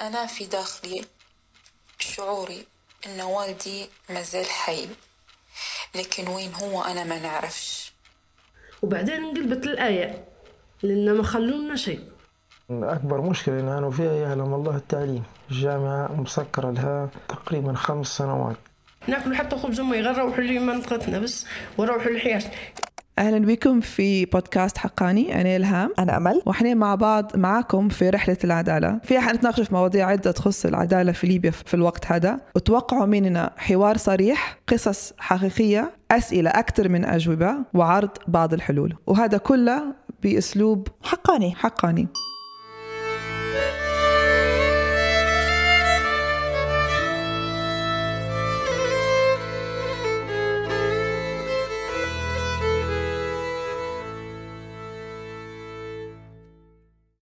أنا في داخلي شعوري إن والدي مازال حي لكن وين هو أنا ما نعرفش. وبعدين انقلبت الآية لأن ما خلونا شيء. أكبر مشكلة نحن فيها يعلم الله التعليم. الجامعة مسكرة لها تقريبا خمس سنوات. ناكل حتى خبز أمي غير نروحوا لمنطقتنا بس ونروحوا للحياة أهلا بكم في بودكاست حقاني أنا إلهام. أنا أمل. وإحنا مع بعض معكم في رحلة العدالة. فيها حنتناقش في مواضيع عدة تخص العدالة في ليبيا في الوقت هذا. وتوقعوا مننا حوار صريح قصص حقيقية أسئلة أكثر من أجوبة وعرض بعض الحلول. وهذا كله بأسلوب حقاني. حقاني.